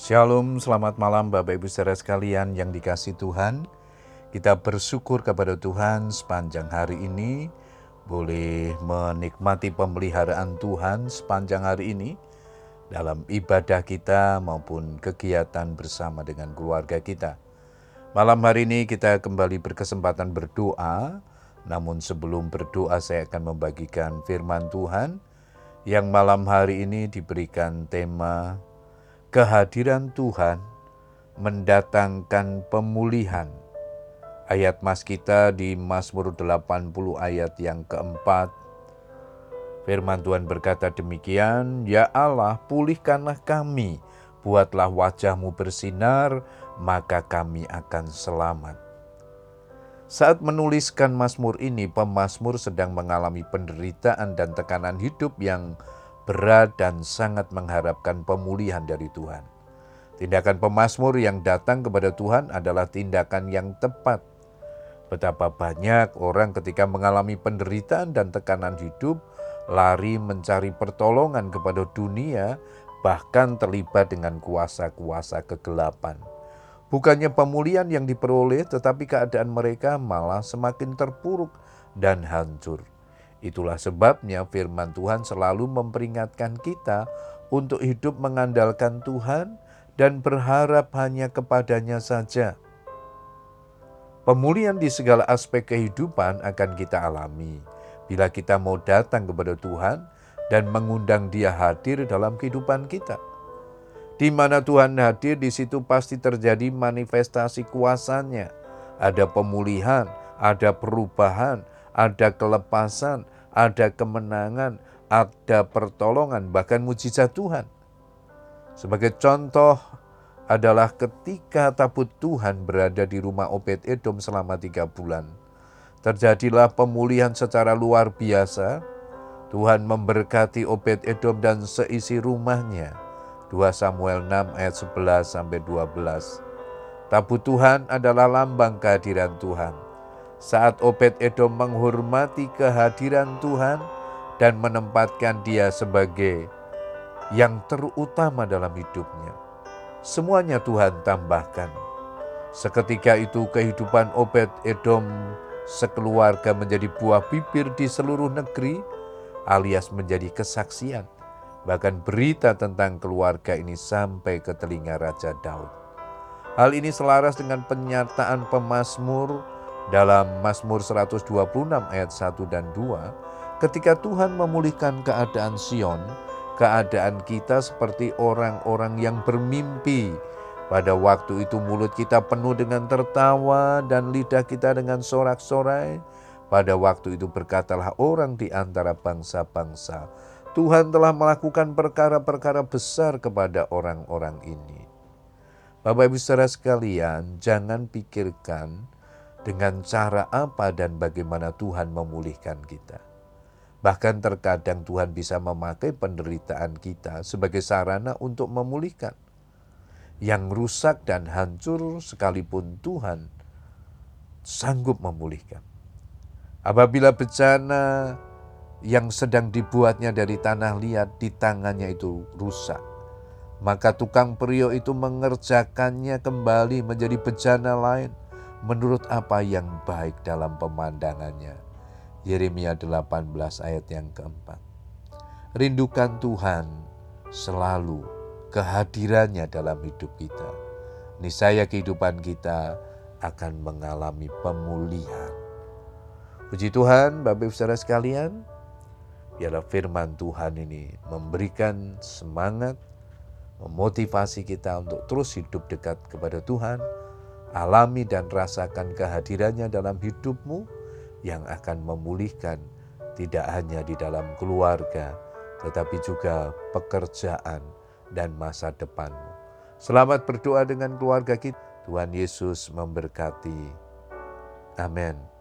Shalom, selamat malam Bapak Ibu saudara sekalian yang dikasih Tuhan. Kita bersyukur kepada Tuhan sepanjang hari ini boleh menikmati pemeliharaan Tuhan sepanjang hari ini dalam ibadah kita maupun kegiatan bersama dengan keluarga kita. Malam hari ini kita kembali berkesempatan berdoa, namun sebelum berdoa saya akan membagikan firman Tuhan yang malam hari ini diberikan tema kehadiran Tuhan mendatangkan pemulihan. Ayat mas kita di Mazmur 80 ayat yang keempat. Firman Tuhan berkata demikian, Ya Allah pulihkanlah kami, buatlah wajahmu bersinar, maka kami akan selamat. Saat menuliskan Mazmur ini, pemazmur sedang mengalami penderitaan dan tekanan hidup yang berat dan sangat mengharapkan pemulihan dari Tuhan. Tindakan pemazmur yang datang kepada Tuhan adalah tindakan yang tepat. Betapa banyak orang ketika mengalami penderitaan dan tekanan hidup lari mencari pertolongan kepada dunia, bahkan terlibat dengan kuasa-kuasa kegelapan. Bukannya pemulihan yang diperoleh, tetapi keadaan mereka malah semakin terpuruk dan hancur. Itulah sebabnya firman Tuhan selalu memperingatkan kita untuk hidup mengandalkan Tuhan dan berharap hanya kepadanya saja. Pemulihan di segala aspek kehidupan akan kita alami bila kita mau datang kepada Tuhan dan mengundang Dia hadir dalam kehidupan kita. Di mana Tuhan hadir, di situ pasti terjadi manifestasi kuasanya. Ada pemulihan, ada perubahan, ada kelepasan, ada kemenangan, ada pertolongan, bahkan mujizat Tuhan. Sebagai contoh adalah ketika tabut Tuhan berada di rumah Obed Edom selama tiga bulan. Terjadilah pemulihan secara luar biasa. Tuhan memberkati Obed Edom dan seisi rumahnya. 2 Samuel 6 ayat 11 sampai 12. Tabut Tuhan adalah lambang kehadiran Tuhan saat Obed Edom menghormati kehadiran Tuhan dan menempatkan dia sebagai yang terutama dalam hidupnya. Semuanya Tuhan tambahkan. Seketika itu kehidupan Obed Edom sekeluarga menjadi buah bibir di seluruh negeri alias menjadi kesaksian. Bahkan berita tentang keluarga ini sampai ke telinga Raja Daud. Hal ini selaras dengan penyataan pemazmur dalam Mazmur 126 ayat 1 dan 2, ketika Tuhan memulihkan keadaan Sion, keadaan kita seperti orang-orang yang bermimpi. Pada waktu itu mulut kita penuh dengan tertawa dan lidah kita dengan sorak-sorai. Pada waktu itu berkatalah orang di antara bangsa-bangsa, Tuhan telah melakukan perkara-perkara besar kepada orang-orang ini. Bapak Ibu saudara sekalian, jangan pikirkan dengan cara apa dan bagaimana Tuhan memulihkan kita. Bahkan terkadang Tuhan bisa memakai penderitaan kita sebagai sarana untuk memulihkan. Yang rusak dan hancur sekalipun Tuhan sanggup memulihkan. Apabila bencana yang sedang dibuatnya dari tanah liat di tangannya itu rusak, maka tukang periuk itu mengerjakannya kembali menjadi bencana lain menurut apa yang baik dalam pemandangannya. Yeremia 18 ayat yang keempat. Rindukan Tuhan selalu kehadirannya dalam hidup kita. Niscaya kehidupan kita akan mengalami pemulihan. Puji Tuhan, Bapak Ibu Saudara sekalian, biarlah firman Tuhan ini memberikan semangat, memotivasi kita untuk terus hidup dekat kepada Tuhan, Alami dan rasakan kehadirannya dalam hidupmu yang akan memulihkan tidak hanya di dalam keluarga, tetapi juga pekerjaan dan masa depanmu. Selamat berdoa dengan keluarga kita. Tuhan Yesus memberkati. Amin.